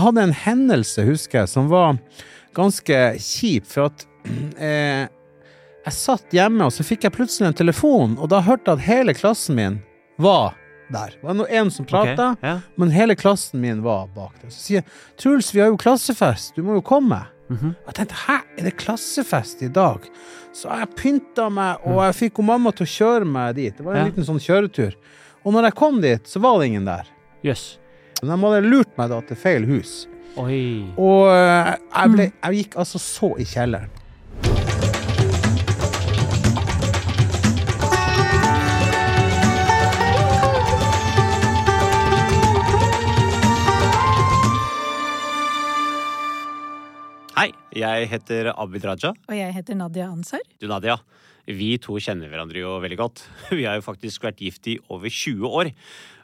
Jeg hadde en hendelse, husker jeg, som var ganske kjip, for at eh, jeg satt hjemme, og så fikk jeg plutselig en telefon, og da hørte jeg at hele klassen min var der. Det var nå en som prata, okay, ja. men hele klassen min var bak der. Så sier jeg, Truls, vi har jo klassefest, du må jo komme. Mhm. Jeg tenkte, hæ, er det klassefest i dag? Så jeg pynta meg, og jeg fikk mamma til å kjøre meg dit. Det var en Ja. liten sånn kjøretur. Og når jeg kom dit, så var det ingen der. Jøss. Men de hadde lurt meg da til feil hus. Oi. Og eh, jeg, ble, jeg gikk altså så i kjelleren. Hei, jeg heter Abid Raja. Og jeg heter Nadia Ansar. Du, Nadia. Vi to kjenner hverandre jo veldig godt. Vi har jo faktisk vært gift i over 20 år.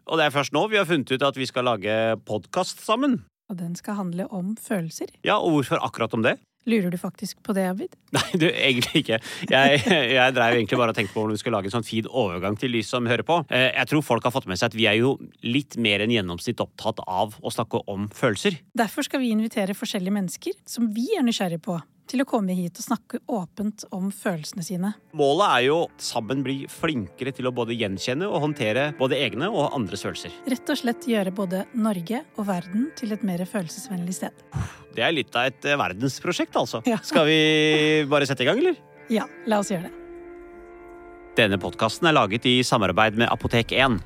Og det er først nå vi har funnet ut at vi skal lage podkast sammen. Og den skal handle om følelser. Ja, og hvorfor akkurat om det? Lurer du faktisk på det, Abid? Nei, du, egentlig ikke. Jeg, jeg drev egentlig bare og tenkte på om vi skulle lage en sånn fin overgang til de som hører på. Eh, Jeg tror folk har fått med seg at vi er jo litt mer enn gjennomsnitt opptatt av å snakke om følelser. Derfor skal vi invitere forskjellige mennesker som vi er nysgjerrige på, til å komme hit og snakke åpent om følelsene sine. Målet er jo sammen bli flinkere til å både gjenkjenne og håndtere både egne og andres følelser. Rett og slett gjøre både Norge og verden til et mer følelsesvennlig sted. Det er litt av et eh, verdensprosjekt, altså. Ja. Skal vi bare sette i gang, eller? Ja, la oss gjøre det. Denne podkasten er laget i samarbeid med Apotek 1.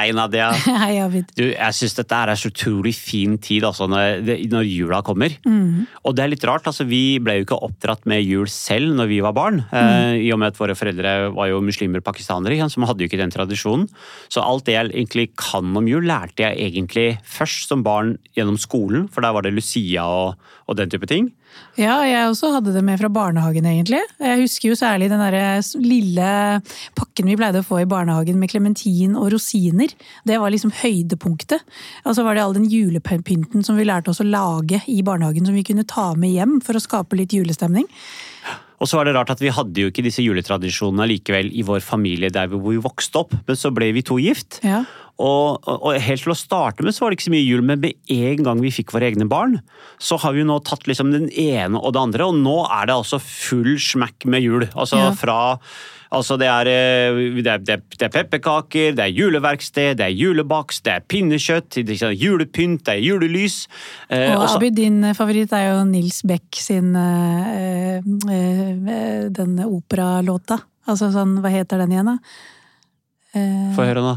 Hei, Nadia. Hei, Abid. Du, jeg syns dette er en så utrolig fin tid altså, når, når jula kommer. Mm. Og det er litt rart, altså vi ble jo ikke oppdratt med jul selv når vi var barn. Eh, I og med at våre foreldre var jo muslimer pakistanere, som hadde jo ikke den tradisjonen. Så alt det jeg egentlig kan om jul, lærte jeg egentlig først som barn gjennom skolen, for der var det Lucia og, og den type ting. Ja, jeg også hadde det med fra barnehagen, egentlig. Jeg husker jo særlig den der lille pakken vi pleide å få i barnehagen med klementin og rosiner. Det var liksom høydepunktet. Og så var det all den julepynten som vi lærte oss å lage i barnehagen, som vi kunne ta med hjem for å skape litt julestemning. Og så var det rart at vi hadde jo ikke disse juletradisjonene likevel i vår familie der vi vokste opp, men så ble vi to gift. Ja. Og, og, helt til å starte med så var det ikke så mye jul, men med en gang vi fikk våre egne barn, så har vi jo nå tatt liksom den ene og det andre, og nå er det altså full smack med jul. Altså Ja. fra Altså det er, eh, det, er, det, er, det er pepperkaker, det er juleverksted, det er julebakst, det er pinnekjøtt, det er julepynt, det er julelys. eh, Og Abid, din favoritt er jo Nils Beck sin eh, eh, den operalåta. Altså sånn, hva heter den igjen, da? Eh, Få høre nå.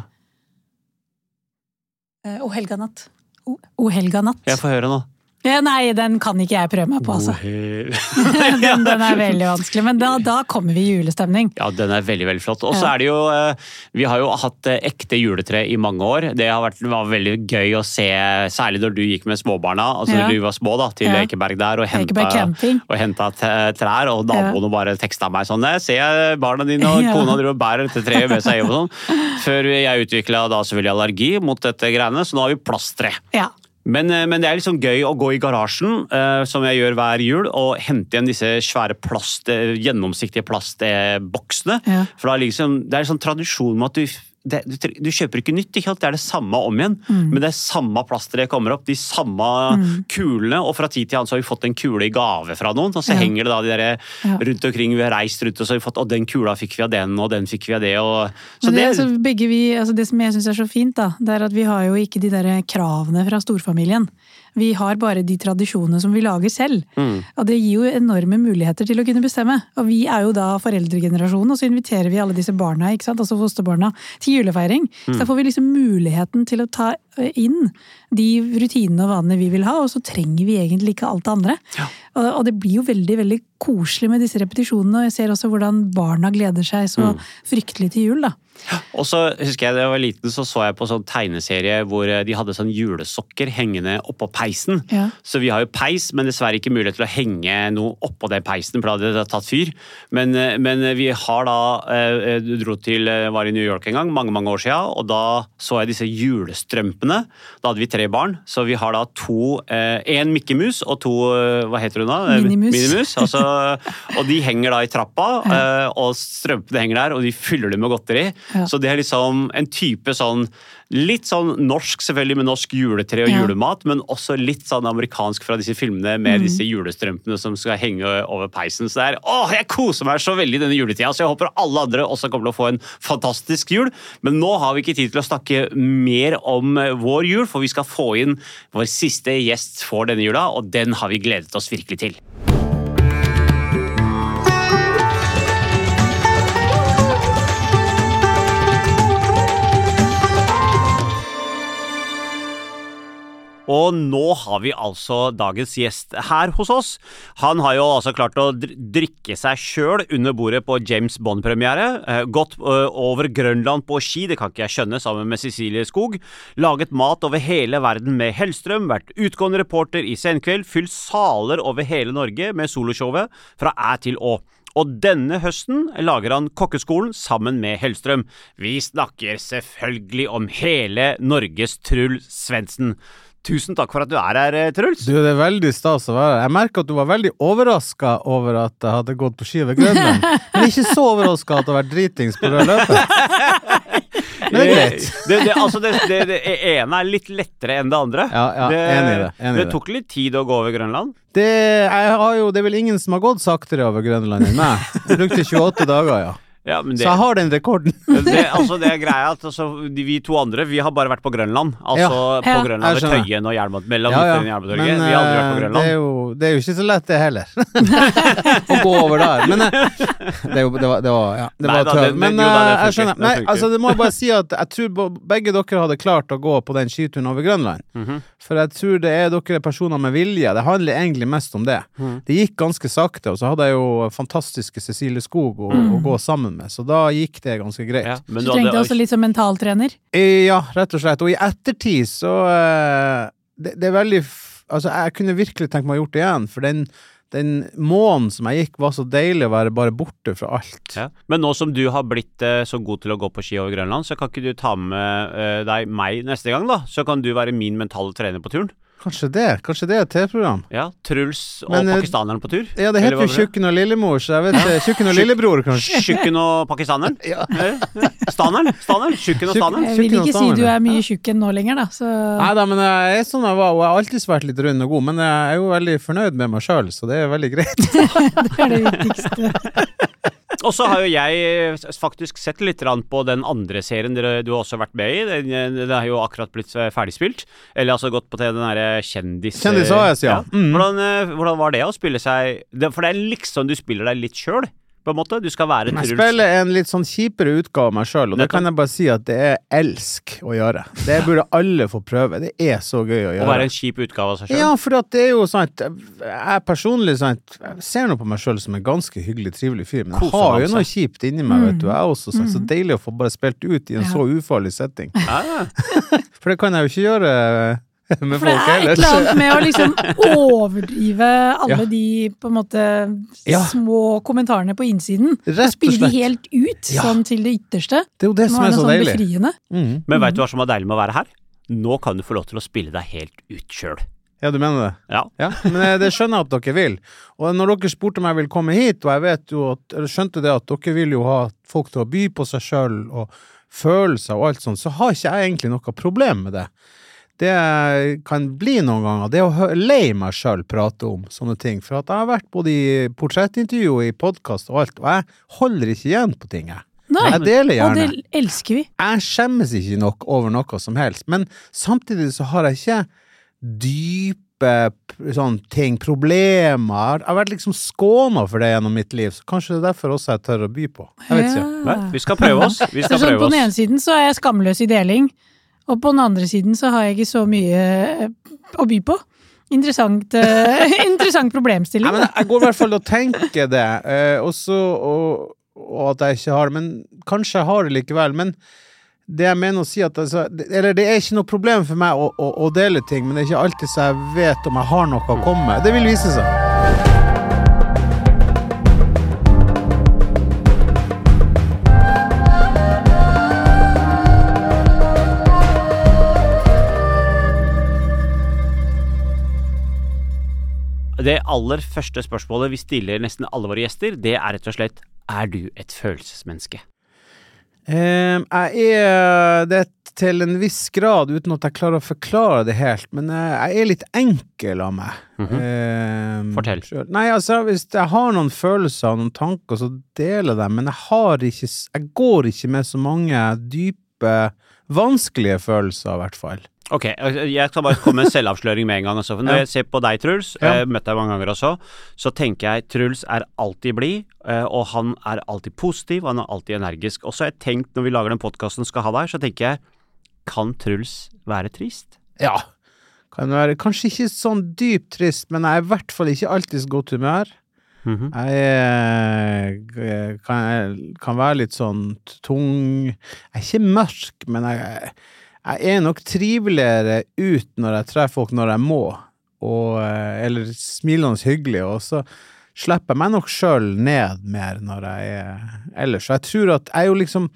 Eh, O helga natt. O, helga natt. Jeg får høre nå. Ja, nei, den kan ikke jeg prøve meg på, altså. Den, den er veldig vanskelig, men da, da kommer vi i julestemning. Ja, den er veldig veldig flott. Og så er det jo eh, Vi har jo hatt eh, ekte juletre i mange år. Det har vært, var veldig gøy å se, særlig når du gikk med småbarna, altså Ja. når du var små, da, til Ja. Ekeberg der og henta, og henta trær, og naboene bare teksta meg sånn «Jeg Ser jeg barna dine og kona driver og bærer dette treet med seg hjem og sånn. Før jeg utvikla da selvfølgelig allergi mot dette greiene, så nå har vi plasttre. Ja. Men, eh, men det er liksom gøy å gå i garasjen, uh, som jeg gjør hver jul, og hente igjen disse svære plast, eh, gjennomsiktige plastboksene. Ja. For da liksom, det er en sånn tradisjon med at du, det, du, du kjøper ikke nytt, ikke det er det samme om igjen. Mm. Men det er samme plasteret kommer opp, de samme kulene, og fra tid til annen så har vi fått en kule i gave fra noen, og så Ja. henger det da de der Ja. rundt omkring, vi har reist rundt, og så har vi fått, og den kula fikk vi av den, og den fikk vi av det, og så Men det, det, altså, begge vi, altså det som jeg syns er så fint, da, det er at vi har jo ikke de der kravene fra storfamilien. Vi har bare de tradisjonene som vi lager selv. Mm. Og det gir jo enorme muligheter til å kunne bestemme. Og vi er jo da foreldregenerasjonen, og så inviterer vi alle disse barna, ikke sant, altså fosterbarna, til julefeiring. Så da får vi liksom muligheten til å ta inn de rutinene og vanene vi vil ha, og så trenger vi egentlig ikke alt det andre. Og, og det blir jo veldig, veldig koselig med disse repetisjonene, og jeg ser også hvordan barna gleder seg så fryktelig til jul, da. Og så husker jeg da jeg var liten, så så jeg på sånn tegneserie hvor eh, de hadde sånn julesokker hengende oppå peisen. Ja. Så vi har jo peis, men dessverre ikke mulighet til å henge noe oppå den peisen, for da hadde det tatt fyr. Men, eh, men vi har da eh, Du dro til eh, Var i New York en gang, mange mange år siden, og da så jeg disse julestrømpene julestrømpene. Da hadde vi tre barn, så vi har da to Én eh, Mikkemus og to eh, Hva heter hun da? Minimus. Minimus altså, og de henger da i trappa, eh, og strømpene henger der, og de fyller dem med godteri. Ja. Så det er liksom en type sånn Litt sånn norsk, selvfølgelig, med norsk juletre og Ja. julemat, men også litt sånn amerikansk fra disse filmene med Mm. disse julestrømpene som skal henge over peisen. Så det er, åh, Jeg koser meg så veldig denne juletida, så jeg håper alle andre også kommer til å få en fantastisk jul. Men nå har vi ikke tid til å snakke mer om eh, vår jul, for vi skal få inn vår siste gjest for denne jula, og den har vi gledet oss virkelig til. Og nå har vi altså dagens gjest her hos oss. Han har jo altså klart å drikke seg sjøl under bordet på James Bond-premiere. Eh, gått eh, over Grønland på ski, det kan ikke jeg skjønne, sammen med Cecilie Skog. Laget mat over hele verden med Hellstrøm. Vært utgående reporter i Senkveld. Fylt saler over hele Norge med soloshowet Fra æ til å. Og denne høsten lager han Kokkeskolen sammen med Hellstrøm. Vi snakker selvfølgelig om hele Norges Truls Svendsen. Tusen takk for at du er her, eh, Truls. Du, det er veldig stas å være her. Jeg merker at du var veldig overraska over at jeg hadde gått på ski over Grønland. Men ikke så overraska at det har vært dritings på rød løper. Det er greit. Det, det, altså det, det, det ene er litt lettere enn det andre. Ja, ja, enig i det, enig det det. tok litt tid å gå over Grønland. Det, jeg har jo, det er vel ingen som har gått saktere over Grønland enn meg. Jeg brukte 28 dager, ja. Ja, men Så jeg har den rekorden. det, altså det er greia at altså, de- vi to andre Vi har bare vært på Grønland. Altså på Ja. Grønland ved. Tøyen og Hjelmat mellom Ja, ja. Og. Vi har aldri vært på Grønland. det er, jo, det er jo ikke så lett, det heller. å gå over der. Men eh, det, jo, det var, det var, ja, det Nei var da, det- tøv. Men jo da, eh, jeg skjønner. Det Nei, altså, det må jeg bare si at jeg tror begge dere hadde klart å gå på den skituren over Grønland. Mhm. For jeg tror det er dere personer med vilje. Det handler egentlig mest om det. Mm. Det gikk ganske sakte, og så hadde jeg jo fantastiske Cecilie Skog å, å gå sammen med, så da gikk det ganske greit. Ja, men Du du trengte hadde- også litt som mentaltrener. Eh, Ja, rett og slett. Og i ettertid så eh, det, det er veldig f- Altså, jeg kunne virkelig tenkt meg å gjort det igjen, for den, den måneden som jeg gikk, var så deilig å være bare borte fra alt. Ja. Men nå som du har blitt eh, så god til å gå på ski over Grønland, så kan ikke du ta med eh, deg meg neste gang, da? Så kan du være min mentale trener på turen. Kanskje det. Kanskje det er et TV-program. Ja, Truls og Men, eh, pakistaneren på tur. Ja, det heter jo? Tjukken og Lillemor, så jeg vet ikke. Tjukken og Lillebror, kanskje. Tjukken og pakistaneren? Ja. Eh, Staneren? Staneren? Tjukken og staneren? Jeg vil ikke si du er mye tjukk enn nå lenger, da. Så Nei da, men jeg er sånn jeg var, og jeg har alltid vært litt rund og god, men jeg er jo veldig fornøyd med meg sjøl, så det er veldig greit. det er det viktigste. Og så har jo jeg eh, faktisk sett litt på den andre serien dere, du har også vært med i. Den, eh, den er jo akkurat blitt eh, ferdigspilt. Eller altså gått på til den derre kjendis... Kjendis AS, ja. Mm. Hvordan, hvordan var det å spille seg For det er liksom du spiller deg litt sjøl, på en måte. Du skal være Jeg spiller en litt sånn kjipere utgave av meg sjøl, og det kan jeg bare si at det er elsk å gjøre. Det burde alle få prøve. Det er så gøy å gjøre. Å være en kjip utgave av seg sjøl. Ja, for at det er jo sant Jeg personlig sant Jeg ser nå på meg sjøl som en ganske hyggelig, trivelig fyr, men jeg har jo noe kjipt inni meg, vet du. Jeg er også sant, så deilig å få bare spilt ut i en så ufarlig setting. Ja, ja. For det kan jeg jo ikke gjøre med For det er et eller annet med å liksom overdrive alle Ja. de på en måte Ja. små kommentarene på innsiden. Rett og Spille de helt ut, Ja. sånn til det ytterste. Det er jo det som er er det så sånn deilig. befriende. Mm. Men veit du hva som er deilig med å være her? Nå kan du få lov til å spille deg helt ut sjøl. Ja, du mener det? Ja. Ja, men eh, det skjønner jeg at dere vil. Og når dere spurte om jeg vil komme hit, og jeg vet jo at, eller skjønte det at dere vil jo ha folk til å by på seg sjøl og følelser og alt sånt, så har ikke jeg egentlig noe problem med det. Det kan bli noen ganger, det er å lei meg sjøl prate om sånne ting. For at jeg har vært både i portrettintervju og i podkast og alt, og jeg holder ikke igjen på ting, jeg. Nei, Jeg deler og det elsker vi. Jeg skjemmes ikke nok over noe som helst, men samtidig så har jeg ikke dype sånn ting, problemer. Jeg har vært liksom skåna for det gjennom mitt liv, så kanskje det er derfor også jeg tør å by på. Jeg vet ikke. Nei, vi skal prøve oss. Vi skal sånn, prøve på den ene siden så er jeg skamløs i deling, og på den andre siden så har jeg ikke så mye eh, å by på. Interessant, eh, interessant problemstilling. Nei, men jeg går i hvert fall og tenker det, eh, og, så, og, og at jeg ikke har det. Men kanskje jeg har det likevel. Men det jeg mener å si at altså, Eller det er ikke noe problem for meg å, å, å dele ting, men det er ikke alltid så jeg vet om jeg har noe å komme med. Det vil vise seg. Det aller første spørsmålet vi stiller nesten alle våre gjester, det er rett og slett er du et følelsesmenneske? Eh, jeg er det til en viss grad, uten at jeg klarer å forklare det helt, men eh, jeg er litt enkel av meg. eh, Fortell. selv. Nei, altså, hvis jeg har noen følelser og noen tanker, så deler jeg dem, men jeg har ikke Jeg går ikke med så mange dype, vanskelige følelser, i hvert fall. Ok, jeg skal bare komme med en selvavsløring med en gang. Også. Når jeg ser på deg, Truls, Ja. eh, møtt deg mange ganger også, så tenker jeg Truls er alltid blid, eh, og han er alltid positiv, han er alltid energisk. Og så har jeg tenkt, når vi lager den podkasten skal ha deg, så tenker jeg kan Truls være trist? Ja. Kan være kanskje ikke sånn dypt trist, men jeg er i hvert fall ikke alltid i godt humør. Mhm. Jeg jeg, kan, kan være litt sånn tung Jeg er ikke mørk, men jeg, jeg er nok triveligere ut når jeg treffer folk når jeg må, og, eh, eller smilende hyggelig, og så slipper jeg meg nok sjøl ned mer når jeg er ellers. Så jeg tror at jeg er jo liksom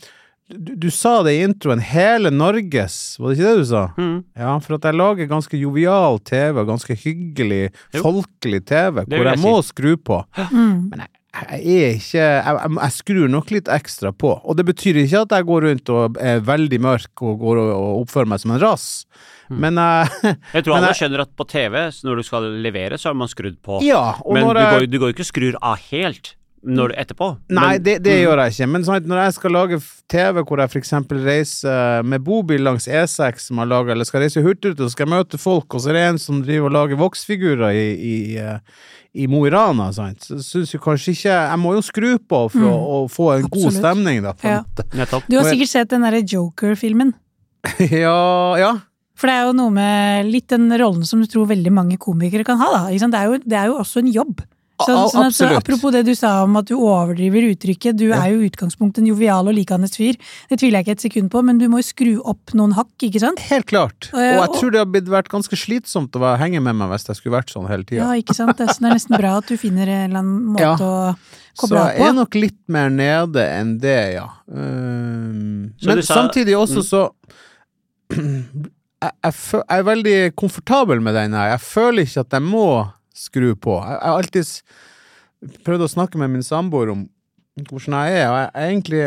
du, du sa det i introen, hele Norges, var det ikke det du sa? Mm. Ja, for at jeg lager ganske jovial TV, ganske hyggelig, Jo. folkelig TV, Det hvor jeg jeg må skru på. Mm. Men jeg, jeg er ikke jeg, jeg, jeg skrur nok litt ekstra på. Og det betyr ikke at jeg går rundt og er veldig mørk og går og, og oppfører meg som en rass. Mm. Men jeg Jeg tror alle jeg- skjønner at på TV, når du skal levere, så har man skrudd på. Ja, Men du går, du går ikke og skrur av helt når etterpå. Nei, Men- det, det Mm. gjør jeg ikke. Men sånn, at når jeg skal lage TV hvor jeg f.eks. reiser med bobil langs E6 som jeg lager, eller skal reise hurtigrute, så skal jeg møte folk, og så er det en som driver og lager voksfigurer i, i, eh, i Mo i Rana, sant. Så syns jo kanskje ikke Jeg må jo skru på for å, å få en god stemning, da. på Ja. Du har sikkert sett den derre Joker-filmen. ja, ja. For det er jo noe med litt den rollen som du tror veldig mange komikere kan ha, da. Det, er jo, det er jo også en jobb. Så, a- sånn at, så apropos det du sa om at du overdriver uttrykket, du Ja. er jo i utgangspunktet en jovial og likandes fyr. Det tviler jeg ikke et sekund på, men du må jo skru opp noen hakk, ikke sant? Helt klart. Og jeg- tror det har vært ganske slitsomt å henge med meg hvis jeg skulle vært sånn hele tida. Ja, ikke sant? Det er, så nesten bra at du finner en eller annen måte Ja. å Så koble av jeg er nok litt mer nede enn det, ja. Um, men sa- samtidig også Mm. så jeg, jeg, jeg er veldig komfortabel med den her. Jeg føler ikke at jeg må skru på. Jeg har alltid prøvd å snakke med min samboer om hvordan jeg er, og jeg er egentlig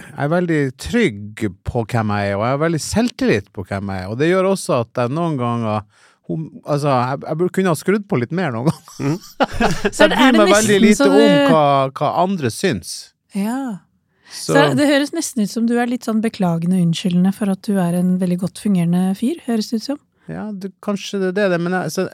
jeg er veldig trygg på hvem jeg er, og jeg har veldig selvtillit på hvem jeg er. Og det gjør også at jeg noen ganger hun, altså, jeg, jeg kunne ha skrudd på litt mer noen ganger. Så jeg bryr meg veldig lite du... om hva, hva andre syns. Ja. Så, Så det høres nesten ut som du er litt sånn beklagende unnskyldende for at du er en veldig godt fungerende fyr, høres det ut som. ja, du, kanskje det er det, men jeg, så,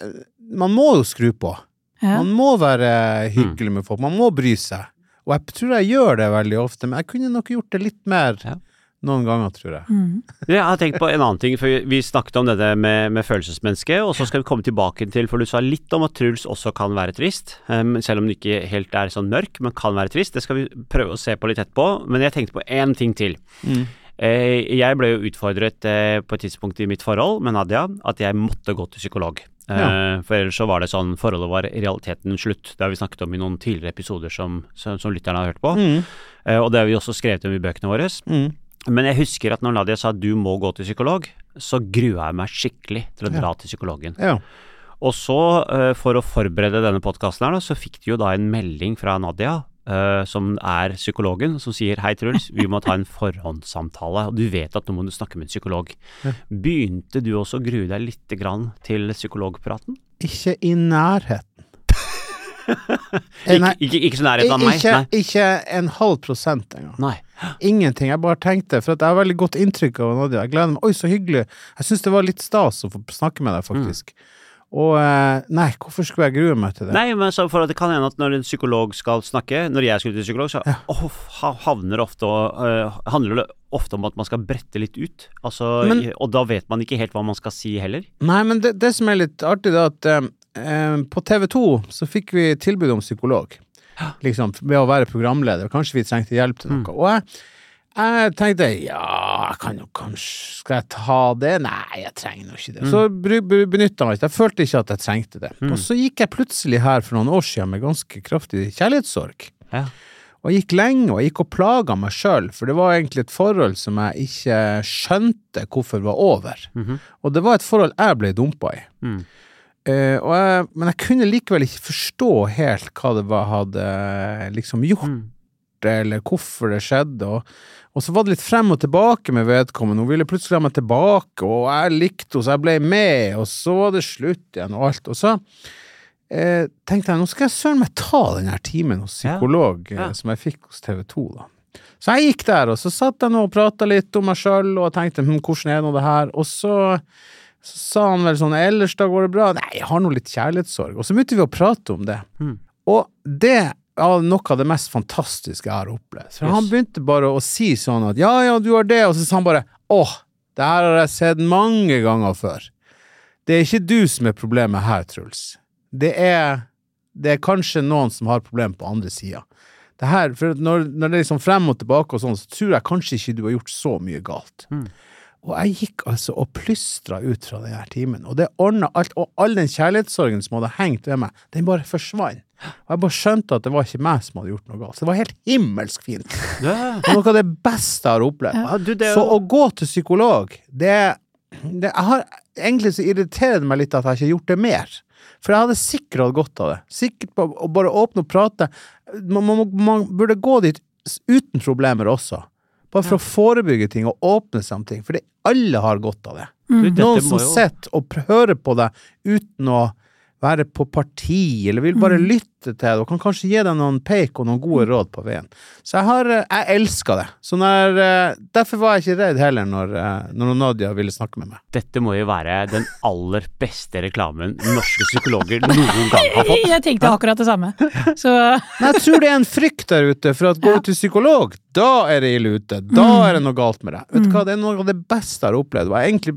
man må jo skru på. Ja. Man må være hyggelig med folk. Man må bry seg. Og jeg tror jeg gjør det veldig ofte, men jeg kunne nok gjort det litt mer Ja. noen ganger, tror jeg. Mm. Jeg har tenkt på en annen ting, for vi snakket om dette med, med følelsesmenneske, og så skal vi komme tilbake til, for du sa litt om at Truls også kan være trist, um, selv om den ikke helt er sånn mørk, men kan være trist. Det skal vi prøve å se på litt etterpå, men jeg tenkte på én ting til. Eh, Jeg ble jo utfordret eh, på et tidspunkt i mitt forhold med Nadia at jeg måtte gå til psykolog. Eh, Ja. For ellers så var det sånn, forholdet var i realiteten slutt. Det har vi snakket om i noen tidligere episoder som, som, som lytterne har hørt på. Mm. Eh, Og det har vi også skrevet om i bøkene våre. Mm. Men jeg husker at når Nadia sa du må gå til psykolog, så grua jeg meg skikkelig til å Ja. dra til psykologen. Ja. Og så, eh, for å forberede denne podkasten her, så fikk de jo da en melding fra Nadia, eh, som er psykologen, som sier hei Truls, vi må ta en forhåndssamtale, og du vet at nå må du snakke med en psykolog. Ja. Begynte du også å grue deg litt grann til psykologpraten? Ikke i nærheten. Ikke, ikke, ikke så nærheten av meg? ikke, Nei. ikke en halv prosent engang. Nei. Ingenting. Jeg bare tenkte, for jeg har veldig godt inntrykk av Nadia. Jeg gleder meg. Oi, så hyggelig. Jeg syns det var litt stas å få snakke med deg, faktisk. Og eh, nei, hvorfor skulle jeg grue meg til det? Nei, men så for at det kan hende at når en psykolog skal snakke, når jeg skulle til psykolog, så ja. oh, havner ofte øh, handler det ofte om at man skal brette litt ut. Altså, Men- og da vet man ikke helt hva man skal si heller. Nei, men det, det som er litt artig, det er at eh, på TV 2 så fikk vi tilbud om psykolog. Liksom, ved å være programleder. Kanskje vi trengte hjelp til noe. Og jeg, jeg tenkte ja, jeg kan jo kanskje Skal jeg ta det? Nei, jeg trenger nå ikke det. Så bry- bry- benytta jeg meg ikke. Jeg følte ikke at jeg trengte det. Og så gikk jeg plutselig her for noen år siden med ganske kraftig kjærlighetssorg. Ja. Og jeg gikk lenge, og jeg gikk og plaga meg sjøl, for det var egentlig et forhold som jeg ikke skjønte hvorfor var over. Mhm. Og det var et forhold jeg ble dumpa i. Mm. Uh, jeg, men jeg kunne likevel ikke forstå helt hva det var hadde liksom gjort, Mm. Eller hvorfor det skjedde. Og, og så var det litt frem og tilbake med vedkommende. Hun ville plutselig ha meg tilbake, og jeg likte henne, så jeg ble med, og så var det slutt igjen, og alt. Og så eh, tenkte jeg nå skal jeg søren meg ta den her timen hos psykolog Ja. Ja. som jeg fikk hos TV 2, da. Så jeg gikk der, og så satt jeg nå og prata litt om meg sjøl, og tenkte hm, hvordan er nå det her? Og så, så sa han vel sånn ellers da går det bra? Nei, jeg har nå litt kjærlighetssorg. Og så begynte vi å prate om det. Mm. Og det er noe av det mest fantastiske jeg har opplevd. For han begynte bare å si sånn at ja, ja, du har det, og så sa han bare åh, det her har jeg sett mange ganger før. Det er ikke du som er problemet her, Truls. Det er, det er kanskje noen som har problemer på andre sida. For når, når det er liksom frem og tilbake og sånn, så tror jeg kanskje ikke du har gjort så mye galt. Mm. Og jeg gikk altså og plystra ut fra den her timen, og det ordna alt, og all den kjærlighetssorgen som hadde hengt ved meg, den bare forsvant. Og jeg bare skjønte at det var ikke meg som hadde gjort noe galt. Så det var helt himmelsk fint. Ja. Det var noe av det beste jeg har opplevd. Ja, du, det Så å gå til psykolog, det, det har, Egentlig så irriterer det meg litt at jeg ikke har gjort det mer. For jeg hadde sikkert hatt godt av det. Sikkert på å bare åpne og prate. Man, man, man burde gå dit uten problemer også. Bare for å forebygge ting og åpne seg om ting. For alle har godt av det. Mm. Noen som jo- sitter og hører på deg uten å være på parti, eller vil bare Mm. Lytte til deg, og kan kanskje gi deg noen peik og noen gode råd på veien. Så jeg har, eh, jeg elska det. Så når, eh, derfor var jeg ikke redd heller når, eh, når Nadia ville snakke med meg. Dette må jo være den aller beste reklamen norske psykologer noen gang har fått. Jeg tenkte akkurat det samme. Så Men jeg tror det er en frykt der ute for at går du til psykolog, da er det ille ute. Da Mm. er det noe galt med deg. Vet du hva, det er noe av det beste jeg har opplevd. Jeg, egentlig,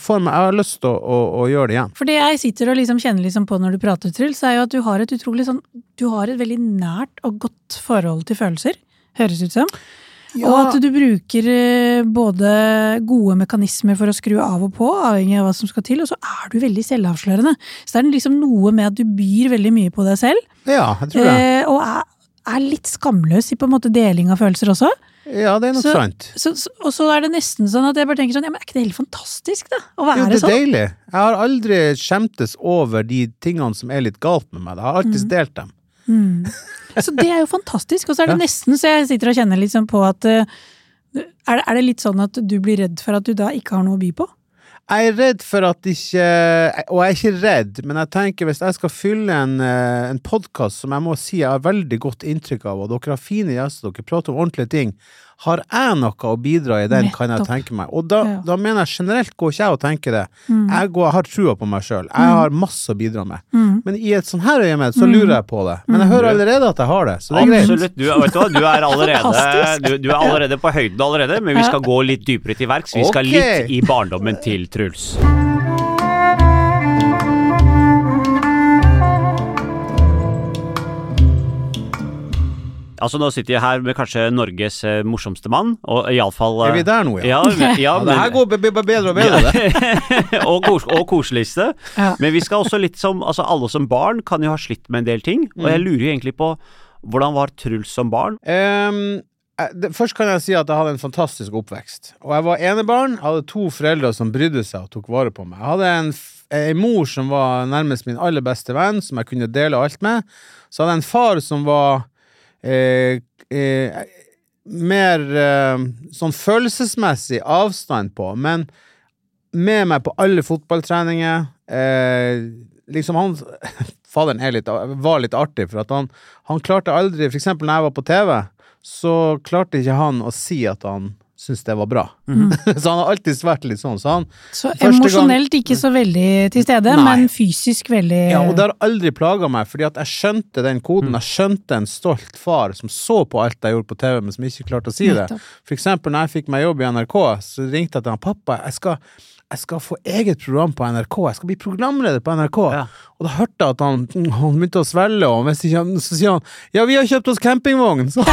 for meg, jeg har lyst til å, å, å gjøre det igjen. For det jeg sitter og liksom kjenner liksom på når du prater, Truls, er jo at du har et utrolig sånn Du har et veldig nært og godt forhold til følelser, høres ut som. Og at du bruker eh, både gode mekanismer for å skru av og på, avhengig av hva som skal til, og så er du veldig selvavslørende. Så det er liksom noe med at du byr veldig mye på deg selv, Ja, jeg tror det. eh, og er, er litt skamløs i på en måte deling av følelser også. Ja, det er nok så- sant. Så, så, og så er det nesten sånn at jeg bare tenker sånn, ja, men er ikke det helt fantastisk, da? Å Jo, det er sånn? deilig. Jeg har aldri skjemtes over de tingene som er litt galt med meg. Jeg har alltid delt dem. Mm. Så det er jo fantastisk. Og så er det Ja. nesten så jeg sitter og kjenner litt sånn på at eh, er det, er det litt sånn at du blir redd for at du da ikke har noe å by på? Jeg er redd for at ikke Og jeg er ikke redd, men jeg tenker hvis jeg skal fylle en, eh, en podkast som jeg må si jeg har veldig godt inntrykk av, og dere har fine gjester, dere prater om ordentlige ting, har jeg noe å bidra i den, kan jeg tenke meg. Og da, Ja. da mener jeg generelt går ikke jeg og tenker det. Mm. Jeg går, har trua på meg sjøl. Jeg har masse å bidra med. Mm. Men i et sånn her øyemed så lurer jeg på det. Men jeg hører allerede at jeg har det, så det er greit. Absolutt. Du, du, du, er allerede, du, du er allerede på høyden allerede, men vi skal gå litt dypere til verks. Vi skal litt i barndommen til Truls. Altså Nå sitter jeg her med kanskje Norges eh, morsomste mann, og iallfall Er vi der nå, ja? Ja, men- ja, Ja, det her går be- be- bedre og bedre, det. og, kos og koseligste. Ja. Men vi skal også litt som Altså, alle som barn kan jo ha slitt med en del ting, og Mm. jeg lurer jo egentlig på hvordan var Truls som barn? Det, først kan jeg si at jeg hadde en fantastisk oppvekst. Og jeg var enebarn. Jeg hadde to foreldre som brydde seg og tok vare på meg. Jeg hadde en, en mor som var nærmest min aller beste venn, som jeg kunne dele alt med. Så hadde jeg en far som var eh, eh, mer eh, sånn følelsesmessig avstand på, men med meg på alle fotballtreninger. Eh, liksom han Faderen er litt, var litt artig, for at han, han klarte aldri For eksempel når jeg var på TV, så klarte ikke han å si at han syntes det var bra. så han har alltid vært litt sånn. Så han, Så emosjonelt gang- ikke så veldig til stede, Nei. men fysisk veldig ja, og det har aldri plaga meg, fordi at jeg skjønte den koden. Jeg skjønte en stolt far som så på alt jeg gjorde på TV, men som ikke klarte å si det. For eksempel når jeg fikk meg jobb i NRK, så ringte jeg til han pappa. Jeg skal, jeg skal få eget program på NRK. Jeg skal bli programleder på NRK. Ja. Og da hørte jeg at han, han begynte å svelle, og ikke, så sier han ja, vi har kjøpt oss campingvogn. Så,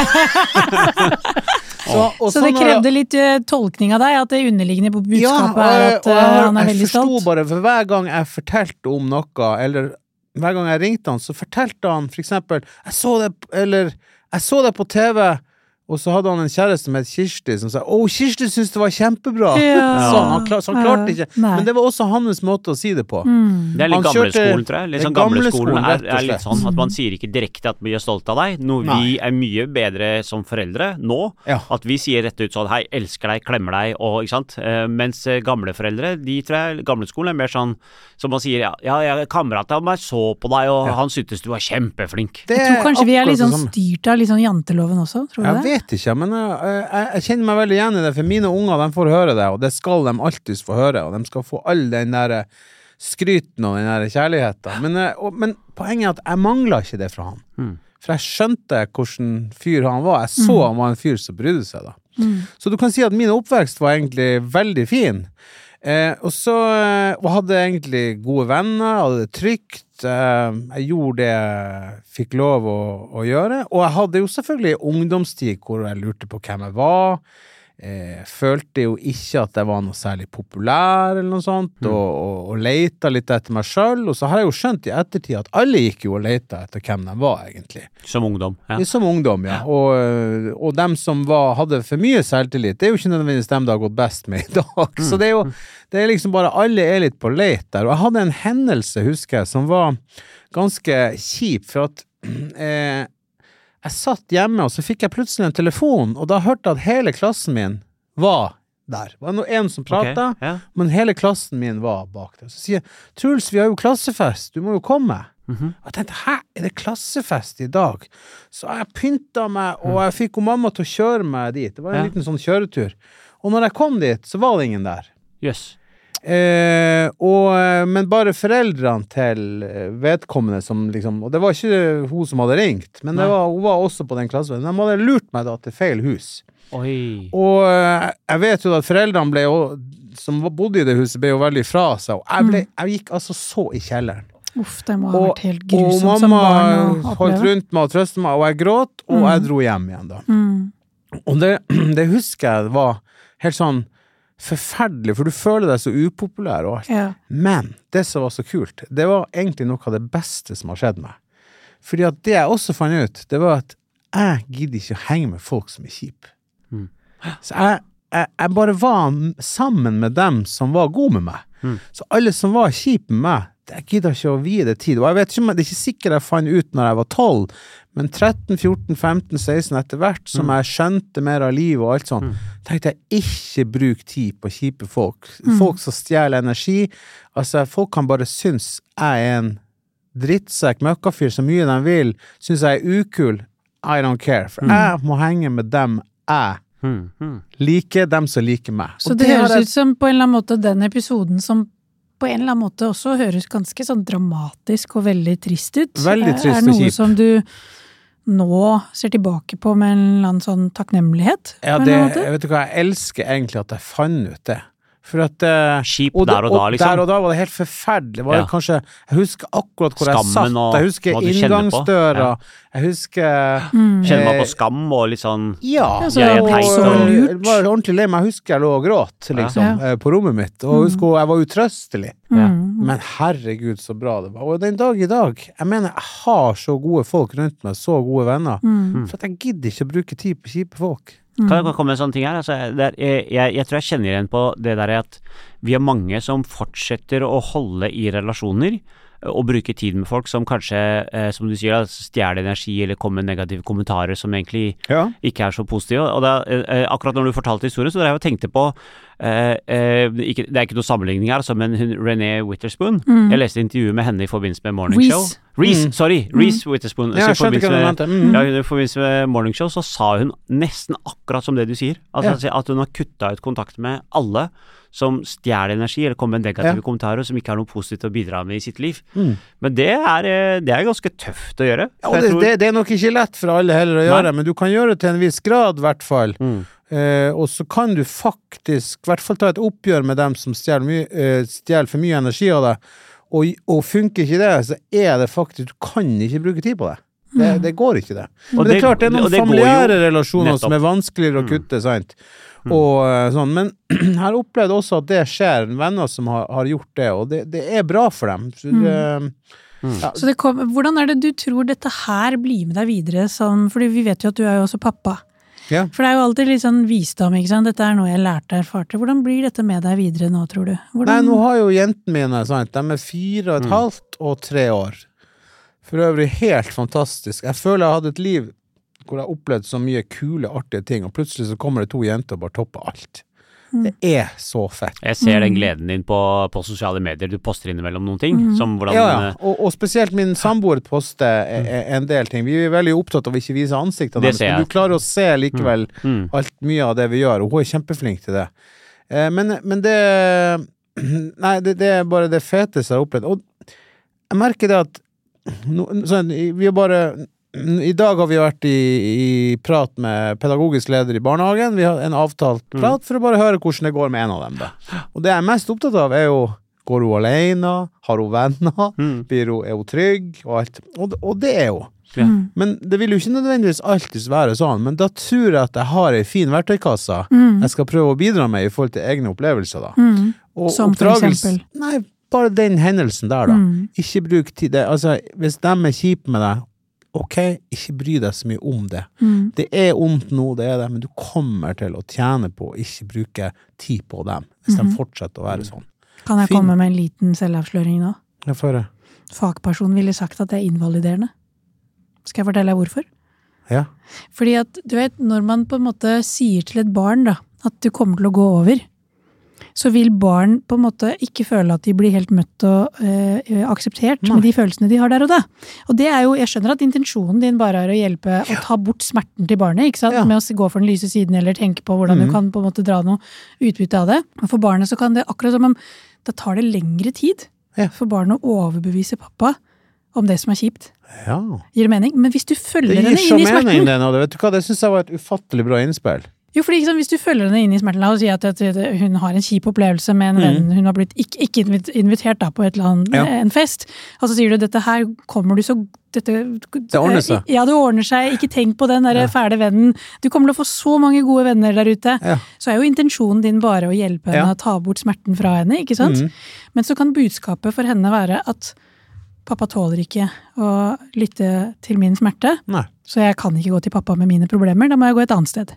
så, Så det krevde litt uh, tolkning av deg, at det underliggende på budskapet og er at uh, jeg han er jeg veldig forsto stolt? bare, for hver gang jeg fortalte om noe, eller hver gang jeg ringte han, så fortalte han for eksempel Jeg så det, eller, jeg så det på TV, Og så hadde han en kjæreste som het Kirsti, som sa 'Å, Kirsti syntes det var kjempebra'. Ja. Sånn, han, klar, så han klarte ikke. Nei. Men det var også hans måte å si det på. Mm. Det er litt Han kjørte- gamleskolen, tror jeg. Litt det sånn Gamleskolen gamleskolen, er, er litt sånn at man sier ikke direkte at vi er stolt av deg. Noe vi er mye bedre som foreldre nå. Ja. At vi sier rett ut sånn hei, elsker deg, klemmer deg og ikke sant. Eh, mens eh, gamle foreldre, de tror jeg gamleskolen er mer sånn som man sier ja, ja, ja kameraten av meg så på deg og han syntes du var kjempeflink. Det Jeg tror kanskje vi er litt sånn styrt av litt sånn janteloven også, tror du det? Vet ikke, men jeg, jeg, jeg kjenner meg veldig igjen i det, for mine unger de får høre det, og det skal de alltid få høre, og de skal få all den der skryten og den der kjærligheten. Men, eh, og, men poenget er at jeg mangla ikke det fra han. Mm. For jeg skjønte hvordan fyr han var. Jeg så han var en fyr som brydde seg, da. Mm. Så du kan si at min oppvekst var egentlig veldig fin. Eh, og så eh, og hadde egentlig gode venner, hadde det trygt. Eh, jeg gjorde det jeg fikk lov å, å gjøre. Og jeg hadde jo selvfølgelig ungdomstid hvor jeg lurte på hvem jeg var. Eh, følte jo ikke at jeg var noe særlig populær, eller noe sånt, og, og, og leita litt etter meg sjøl. Og så har jeg jo skjønt i ettertid at alle gikk jo og leita etter hvem de var, egentlig. Som ungdom. Ja. Som ungdom, ja. Og, og dem som var, hadde for mye selvtillit, det er jo ikke nødvendigvis dem det har gått best med i dag. Så det er jo det er liksom bare alle er litt på leit der. Og jeg hadde en hendelse, husker jeg, som var ganske kjip, for at eh, jeg satt hjemme, og så fikk jeg plutselig en telefon, og da hørte jeg at hele klassen min var der. Det var en som prata, okay, ja. men hele klassen min var bak der. Så sier jeg 'Truls, vi har jo klassefest, du må jo komme'. Mm -hmm. jeg tenkte 'hæ, er det klassefest i dag?' Så jeg pynta meg, og jeg fikk mamma til å kjøre meg dit. Det var en Ja. liten sånn kjøretur. Og når jeg kom dit, så var det ingen der. Jøss. Eh, og, eh, men bare foreldrene til eh, vedkommende som liksom Og det var ikke hun som hadde ringt, men det var, hun var også på den klassen. De hadde lurt meg da til feil hus. Oi. Og eh, jeg vet jo at foreldrene ble som bodde i det huset, ble jo veldig fra seg. Og jeg, ble, jeg gikk altså så i kjelleren. Uff, det må ha vært helt og grusomt som mamma barn å holdt rundt meg og trøstet meg, og jeg gråt, og Mm. jeg dro hjem igjen da. Mm. Og det, det husker jeg var helt sånn forferdelig, for du føler deg så upopulær og alt. Ja. Men det som var så kult, det var egentlig noe av det beste som har skjedd meg. Fordi at det jeg også fant ut, det var at jeg gidder ikke å henge med folk som er kjipe. Mm. Så jeg, jeg, jeg bare var sammen med dem som var gode med meg. Mm. Så alle som var kjipe med meg, jeg gidder ikke å vie det tid. Og jeg vet ikke, om- det er ikke sikkert jeg fant ut når jeg var 12, men 13, 14, 15, 16 etter hvert som jeg skjønte mer av livet og alt sånt, tenkte jeg ikke bruk tid på kjipe folk. Folk som stjeler energi. Altså, folk kan bare synes jeg er en drittsekk, møkkafyr, så mye de vil, synes jeg er ukul. I don't care. For jeg må henge med dem jeg Hmm, hmm. liker, dem som liker meg. Så det, det, høres ut som på en eller annen måte den episoden som på en eller annen måte også høres ganske sånn dramatisk og veldig trist ut. Veldig trist og kjip. er noe som du nå ser tilbake på med en eller annen sånn takknemlighet? Ja, det, vet du hva, jeg elsker egentlig at jeg fant ut det. For at Skip og der og da, liksom. Der og da var det helt forferdelig. Var det Ja. kanskje, jeg husker akkurat hvor jeg satt. og Jeg husker inngangsdøra. Ja. Jeg husker Mm. Kjenner man Eh, på skam og litt sånn Ja, Ja, så Jeg er og- Jeg var ordentlig lei meg. Jeg husker jeg lå og gråt, liksom, Ja. eh, på rommet mitt. Og jeg husker jeg var utrøstelig. Ja. Mm. Men herregud, så bra det var. Og den dag i dag, jeg mener, jeg har så gode folk rundt meg, så gode venner, Mm. for at jeg gidder ikke å bruke tid på kjipe folk. Kan jeg komme med en sånn ting her? Altså, det er, jeg, jeg, jeg tror jeg kjenner igjen på det der at vi er mange som fortsetter å holde i relasjoner eh, og bruke tid med folk som kanskje, eh, som du sier, stjeler energi eller kommer med negative kommentarer som egentlig Ja. ikke er så positive. Og da, eh, akkurat når du fortalte historien, så drev jeg og tenkte på eh, eh, ikke, Det er ikke noe sammenligning her, altså, men hun, René Witherspoon Mm. Jeg leste intervjuet med henne i forbindelse med Morning Reese. Show. Reece, Mm. sorry! Reese Witherspoon. Ja, jeg skjønte hva du mente. Mm. ja, I forbindelse med Morning Show så sa hun nesten akkurat som det du sier. Altså At hun har kutta ut kontakt med alle som stjeler energi eller kommer med negative Ja. kommentarer og som ikke har noe positivt å bidra med i sitt liv. Mm. Men det er, eh, det er ganske tøft å gjøre. Ja, og det, tror- det, det er nok ikke lett for alle heller å Nei. gjøre, men du kan gjøre det til en viss grad, i hvert fall. Mm. Eh, og så kan du faktisk i hvert fall ta et oppgjør med dem som stjeler, my eh, stjeler for mye energi av deg. Og, og funker ikke det, så er det faktisk Du kan ikke bruke tid på det. Det, det går ikke, det. Men det er klart, det er noen det familiære relasjoner som er vanskeligere å Mm. kutte, sant. Og eh, sånn. Men jeg har opplevd også at det skjer, venner som har, har gjort det, og det, det er bra for dem. Så, det- ja, Så det kom, hvordan er det du tror dette her blir med deg videre Sånn, Fordi vi vet jo at du er jo også pappa. Ja. For det er jo alltid litt sånn visdom, ikke sant. Dette er noe jeg lærte og erfarte. Hvordan blir dette med deg videre nå, tror du? Nei, nå har jo jentene mine, sant, de er fire og et halvt og tre år. For øvrig helt fantastisk. Jeg føler jeg hadde et liv hvor jeg opplevde så mye kule, artige ting, og plutselig så kommer det to jenter og bare topper alt. Det er så fett. Jeg ser den gleden din på, på sosiale medier. Du poster innimellom noen ting. Som hvordan Ja, ja. eh, Og, og spesielt min samboer poster e- e- en del ting. Vi er veldig opptatt av å ikke vise ansiktene Det deres, ser men du klarer å se likevel mm. alt mye av det vi gjør, og hun er kjempeflink til det. Eh, men, men det Nei, det, det er bare det feteste jeg har opplevd. Og jeg merker det at no, sånn, Vi har bare I dag har vi vært i, i prat med pedagogisk leder i barnehagen. Vi har en avtalt prat for å bare høre hvordan det går med en av dem. Da. Og det jeg er mest opptatt av, er jo Går hun alene? Har hun venner? Mm. Blir hun, er hun trygg? Og alt. Og, og det er hun. Ja. Mm. Men det vil jo ikke nødvendigvis alltid være sånn. Men da tror jeg at jeg har ei fin verktøykasse Mm. jeg skal prøve å bidra med i forhold til egne opplevelser. da. Mm. Og Som for oppdragelse- eksempel? Nei, bare den hendelsen der, da. Mm. Ikke bruk tid Altså, hvis de er kjipe med deg, ok, ikke bry deg så mye om det. Mm. Det er vondt nå, det er det, men du kommer til å tjene på å ikke bruke tid på dem, hvis Mhm. de fortsetter å være sånn. Kan jeg Finn... komme med en liten selvavsløring nå? Ja, for det. Fagpersonen ville sagt at det er invaliderende. Skal jeg fortelle deg hvorfor? Ja. Fordi at, du vet, når man på en måte sier til et barn da, at du kommer til å gå over, så vil barn på en måte ikke føle at de blir helt møtt og eh, akseptert Nei. med de følelsene de har der og da. Og det er jo, jeg skjønner at intensjonen din bare er å hjelpe å ta bort smerten til barnet, ikke sant? Ja. med å gå for den lyse siden eller tenke på hvordan du Mhm. kan på en måte dra noe utbytte av det. Og for barnet så kan det akkurat som om da tar det lengre tid Ja. for barnet å overbevise pappa om det som er kjipt. ja. Gir det mening? Men hvis du følger Det henne gir så inn i mening, smerten det nå. Vet du hva, det syns jeg var et ufattelig bra innspill. Jo, fordi liksom, Hvis du følger henne inn i smerten og sier at, at hun har en kjip opplevelse med en venn hun har blitt ikke, ikke invitert da på et eller annet, Mm. Ja. en fest, og så sier du dette her kommer du så dette, Det ordner seg. Ja, det ordner seg. Ikke tenk på den der Ja. fæle vennen. Du kommer til å få så mange gode venner der ute. Ja. Så er jo intensjonen din bare å hjelpe henne å ta bort smerten fra henne. ikke sant? Mm. Men så kan budskapet for henne være at pappa tåler ikke å lytte til min smerte, Nei. så jeg kan ikke gå til pappa med mine problemer. Da må jeg gå et annet sted.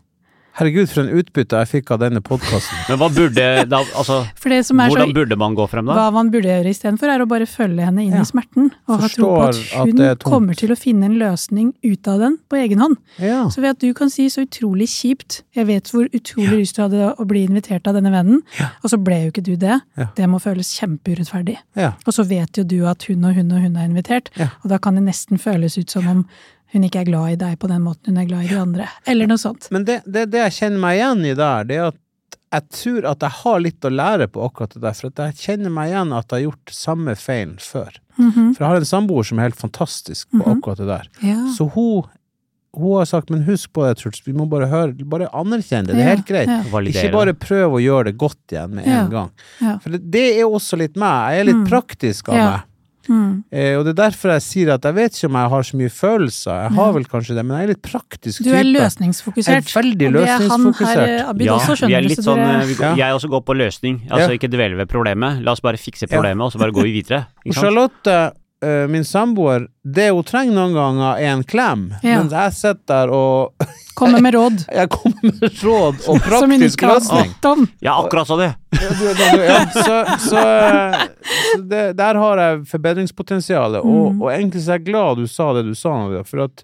Herregud, for en utbytte jeg fikk av denne podkasten. Men hva burde da, altså, For det som er så Hvordan burde man gå frem da? Hva man burde gjøre istedenfor, er å bare følge henne inn Ja. i smerten. Og ha tro på at hun er kommer til å finne en løsning ut av den på egen hånd. Ja. Så ved at du kan si så utrolig kjipt Jeg vet hvor utrolig lyst du hadde å bli invitert av denne vennen, Ja. og så ble jo ikke du det. Ja. Det må føles kjempeurettferdig. ja. Og så vet jo du at hun og hun og hun er invitert, Ja. og da kan det nesten føles ut som om hun ikke er glad i deg på den måten hun er glad i de andre. Eller noe sånt. Men det, det, det jeg kjenner meg igjen i der, det er at jeg tror at jeg har litt å lære på akkurat det der. For at jeg kjenner meg igjen at jeg har gjort samme feilen før. Mhm. For jeg har en samboer som er helt fantastisk på Mhm. akkurat det der. Ja. Så hun, hun har sagt, men husk på det, Truls, vi må bare høre, bare anerkjenne det. Det er helt greit. Ja. Ikke bare prøv å gjøre det godt igjen med Ja. en gang. Ja. For det, det er også litt meg. Jeg er litt Mm. praktisk av Ja. meg. Mm. Eh, og det er derfor jeg sier at jeg vet ikke om jeg har så mye følelser. Jeg har vel kanskje det, men jeg er litt praktisk Du er løsningsfokusert. Jeg er veldig er løsningsfokusert. her, Ja, også vi er litt sånn, eh, vi, Jeg også går på løsning. Altså ikke dvele ved problemet. La oss bare fikse problemet, og så bare går vi videre. Ikke sant? Charlotte, eh, min samboer, det hun trenger noen ganger, er en klem. Ja. Mens jeg sitter der og Kommer med råd. jeg kommer med råd og praktisk løsning. Ja, akkurat sånn, det. Ja, du- du- du- ja, så så, så det, der har jeg forbedringspotensial. Og, Mm. og egentlig så er jeg glad du sa det du sa, Nadia, for at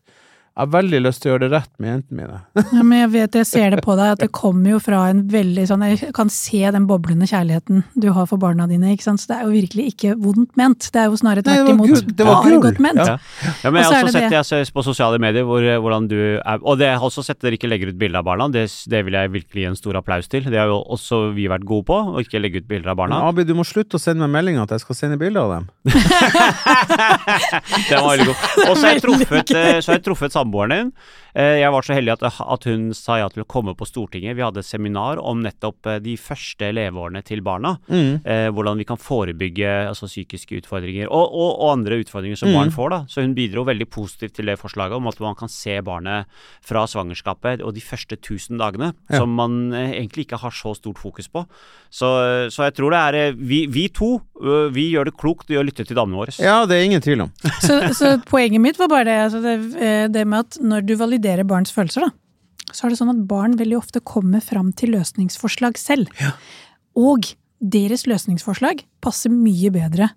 jeg har veldig lyst til å gjøre det rett med jentene mine. Ja, men jeg vet, jeg ser det på deg, at det kommer jo fra en veldig sånn Jeg kan se den boblende kjærligheten du har for barna dine, ikke sant. Så det er jo virkelig ikke vondt ment. Det er jo snarere tvert imot. Det var bare godt ment. Ja. Ja, men jeg har også det sett det. jeg ser på sosiale medier hvor, hvordan du er Og det jeg har også sett dere ikke legger ut bilder av barna. Det, det vil jeg virkelig gi en stor applaus til. Det har jo også vi vært gode på, å ikke legge ut bilder av Men barna. Abid, du må slutte å sende meg meldinger at jeg skal sende bilder av dem. Den var veldig god. Og så har jeg truffet, eh, så har jeg truffet samboeren din. Eh, Jeg var så heldig at, at hun sa ja til å komme på Stortinget. Vi hadde et seminar om nettopp eh, de første leveårene til barna. Mm. Eh, hvordan vi kan forebygge altså, psykiske utfordringer, og, og, og andre utfordringer som Mm. barn får. da. Så hun bidro veldig positivt til det forslaget om at man kan se barnet fra svangerskapet og de første 1000 dagene, Ja. som man egentlig ikke har så stort fokus på. Så, så jeg tror det er Vi, vi to vi gjør det klokt i å lytte til damene våre. Ja, det er ingen tvil om. Så, så poenget mitt var bare det, altså det, det med at når du validerer barns følelser, da, så er det sånn at barn veldig ofte kommer fram til løsningsforslag selv. Og deres løsningsforslag passer mye bedre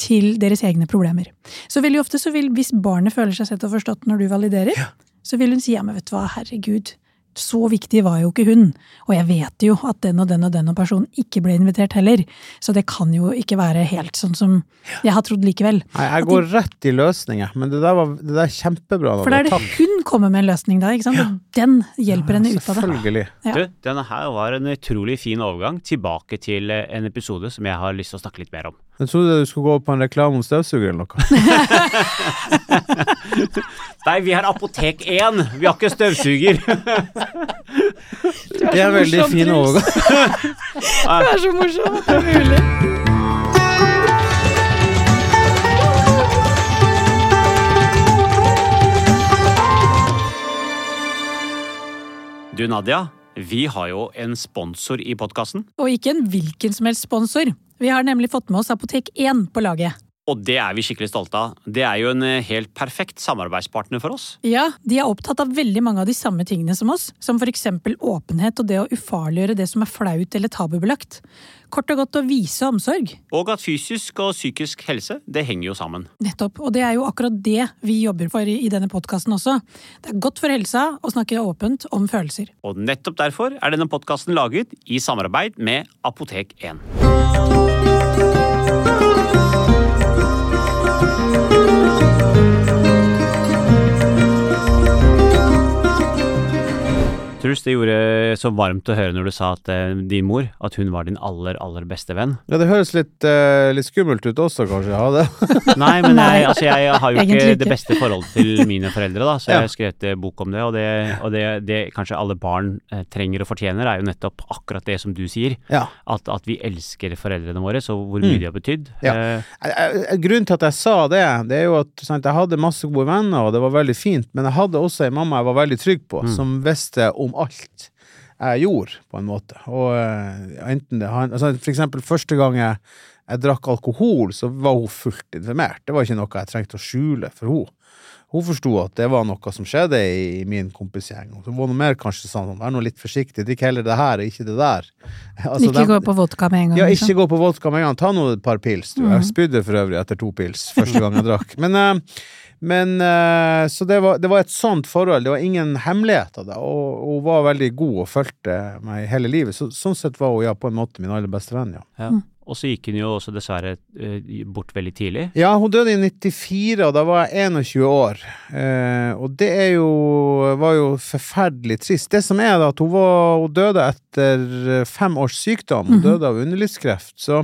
til deres egne problemer. Så veldig ofte så vil, hvis barnet føler seg sett og forstått når du validerer, så vil hun si ja, men vet du hva, herregud, så viktig var jo ikke hun. Og jeg vet jo at den og den og den og personen ikke ble invitert heller. Så det kan jo ikke være helt sånn som jeg har trodd likevel. Nei, jeg går rett i løsninger, men det der var det der er kjempebra. For da er det hun kommer med en løsning da, ikke sant? Ja. den hjelper henne ut av det. Selvfølgelig. Ja. Du, denne her var en utrolig fin overgang tilbake til en episode som jeg har lyst til å snakke litt mer om. Jeg trodde du skulle gå på en reklame om støvsuger eller noe. Nei, vi har Apotek 1, vi har ikke støvsuger. Det er veldig fin overgang. Det er så morsomt at det er mulig. Du Nadia, vi har jo en sponsor i podkasten. Og ikke en hvilken som helst sponsor. Vi har nemlig fått med oss Apotek1 på laget. Og det er vi skikkelig stolte av. Det er jo en eh, helt perfekt samarbeidspartner for oss. Ja, de er opptatt av veldig mange av de samme tingene som oss, som f.eks. åpenhet og det å ufarliggjøre det som er flaut eller tabubelagt. Kort og godt å vise omsorg. Og at fysisk og psykisk helse, det henger jo sammen. Nettopp, og det er jo akkurat det vi jobber for i denne podkasten også. Det er godt for helsa å snakke åpent om følelser. Og nettopp derfor er denne podkasten laget i samarbeid med Apotek1. Música Truls, det gjorde så varmt å høre når du sa at uh, din mor at hun var din aller, aller beste venn. Ja, det høres litt, uh, litt skummelt ut også, kanskje. Ja, det. Nei, men jeg, altså, jeg har jo ikke ikke. det beste forholdet til mine foreldre, da, så jeg Ja. har skrevet eh, bok om det. Og, det, og det, det kanskje alle barn trenger og fortjener, er jo nettopp akkurat det som du sier. Ja. At, at vi elsker foreldrene våre, så hvor mye Mm. de har betydd. Grunnen til at jeg sa det, det er jo at sant, jeg hadde masse gode venner, og det var veldig fint, men jeg hadde også ei mamma jeg var veldig trygg på, som visste om alt jeg gjorde, på en måte. Og eh, enten det altså, For eksempel første gang jeg, jeg drakk alkohol, så var hun fullt informert. Det var ikke noe jeg trengte å skjule for henne. Hun forsto at det var noe som skjedde i, min kompisgjeng. Hun var noe mer kanskje sånn Vær nå litt forsiktig, drikk heller det her og ikke det der. Altså, ikke dem- gå på vodka med en gang. ja, liksom. ikke gå på vodka med en gang. Ta nå et par pils. Du. Jeg spydde for øvrig etter to pils første gang jeg drakk. Men, eh, men eh, Så det var, det var et sånt forhold. Det var ingen hemmelighet av det. Og hun var veldig god og fulgte meg hele livet. Så, sånn sett var hun ja, på en måte min aller beste venn, ja. ja. Og så gikk hun jo også dessverre eh, bort veldig tidlig. Ja, hun døde i 94, og da var jeg 21 år. Eh, og det er jo, var jo forferdelig trist. Det som er da, at hun, var, hun døde etter fem års sykdom. Hun døde av underlivskreft. Så,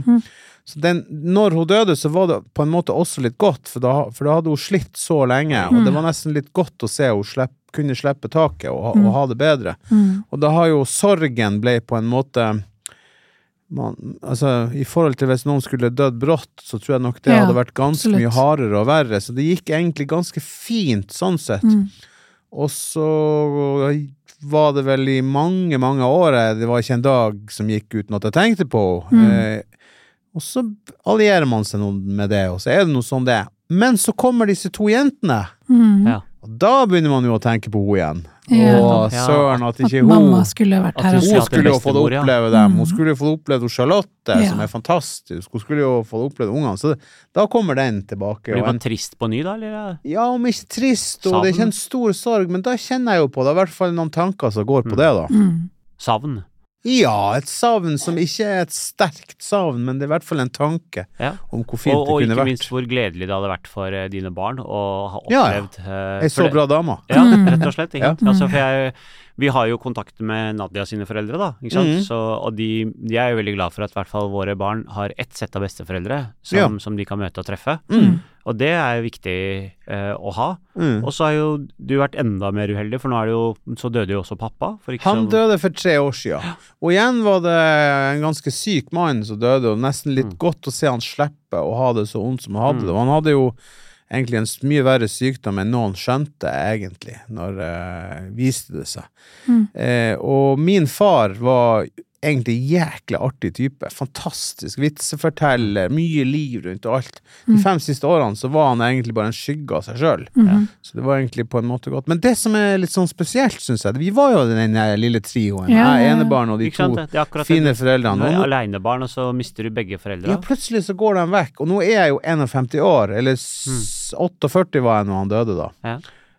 så den, når hun døde, så var det på en måte også litt godt, for da, for da hadde hun slitt så lenge. Og det var nesten litt godt å se hun slipp, kunne slippe taket og, og ha det bedre. Mm. Og da har jo sorgen ble på en måte man, altså, I forhold til hvis noen skulle dødd brått, så tror jeg nok det Ja, hadde vært ganske absolutt. mye hardere og verre. Så det gikk egentlig ganske fint sånn sett. Mm. Og så var det vel i mange, mange år eh, Det var ikke en dag som gikk uten at jeg tenkte på henne. Mm. Og så allierer man seg noe med det, og så er det noe sånn det er. Men så kommer disse to jentene, Mm. Ja. og da begynner man jo å tenke på henne igjen. Ja. Å, søren, at At ikke hun mamma skulle vært her. hun at det er skulle jo fått oppleve dem. Hun Mm. skulle jo fått oppleve Charlotte, Ja. som er fantastisk. Hun skulle jo fått oppleve ungene. Så da kommer den tilbake. Blir Og man trist på ny, da? Eller? ja, om ikke trist, og det er ikke en stor sorg, men da kjenner jeg jo på det. I hvert fall noen tanker som går på Mm. det, da. Mm. Savn? Ja, et savn som ikke er et sterkt savn, men det er i hvert fall en tanke Ja. om hvor fint Og, og det ikke minst hvor gledelig det hadde vært for eh, dine barn å ha Ja, ja. opplevd eh, Ei så bra dame. Ja, Mm. rett og slett. Ikke Ja. Altså, for jeg, vi har jo kontakt med Nadia sine foreldre, da. Ikke sant? Mm. Så, og de, de er jo veldig glad for at i hvert fall våre barn har ett sett av besteforeldre som, Ja. som de kan møte og treffe. Mm. Og det er jo viktig eh, å ha. Mm. Og så har jo du vært enda mer uheldig, for nå er det jo Så døde jo også pappa. Han så, døde for tre år siden. Og igjen var det en ganske syk mann som døde, og nesten litt Mm. godt å se han slippe å ha det så vondt som han hadde Mm. det. Og han hadde jo egentlig en mye verre sykdom enn noen skjønte, egentlig, når uh, viste det seg. Mm. Eh, og min far var egentlig jækla artig type. Fantastisk vitseforteller, mye liv rundt og alt. De fem siste årene så var han egentlig bare en skygge av seg sjøl. Så det var egentlig på en måte godt. Men det som er litt sånn spesielt, syns jeg Vi var jo den lille trioen. Ja, ja, Jeg ja. enebarn og de to Det fine det. foreldrene. Du er alenebarn, og så mister du begge foreldrene. ja, plutselig så går de vekk. Og nå er jeg jo 51 år, eller s- 48 var jeg når han døde, da. Ja.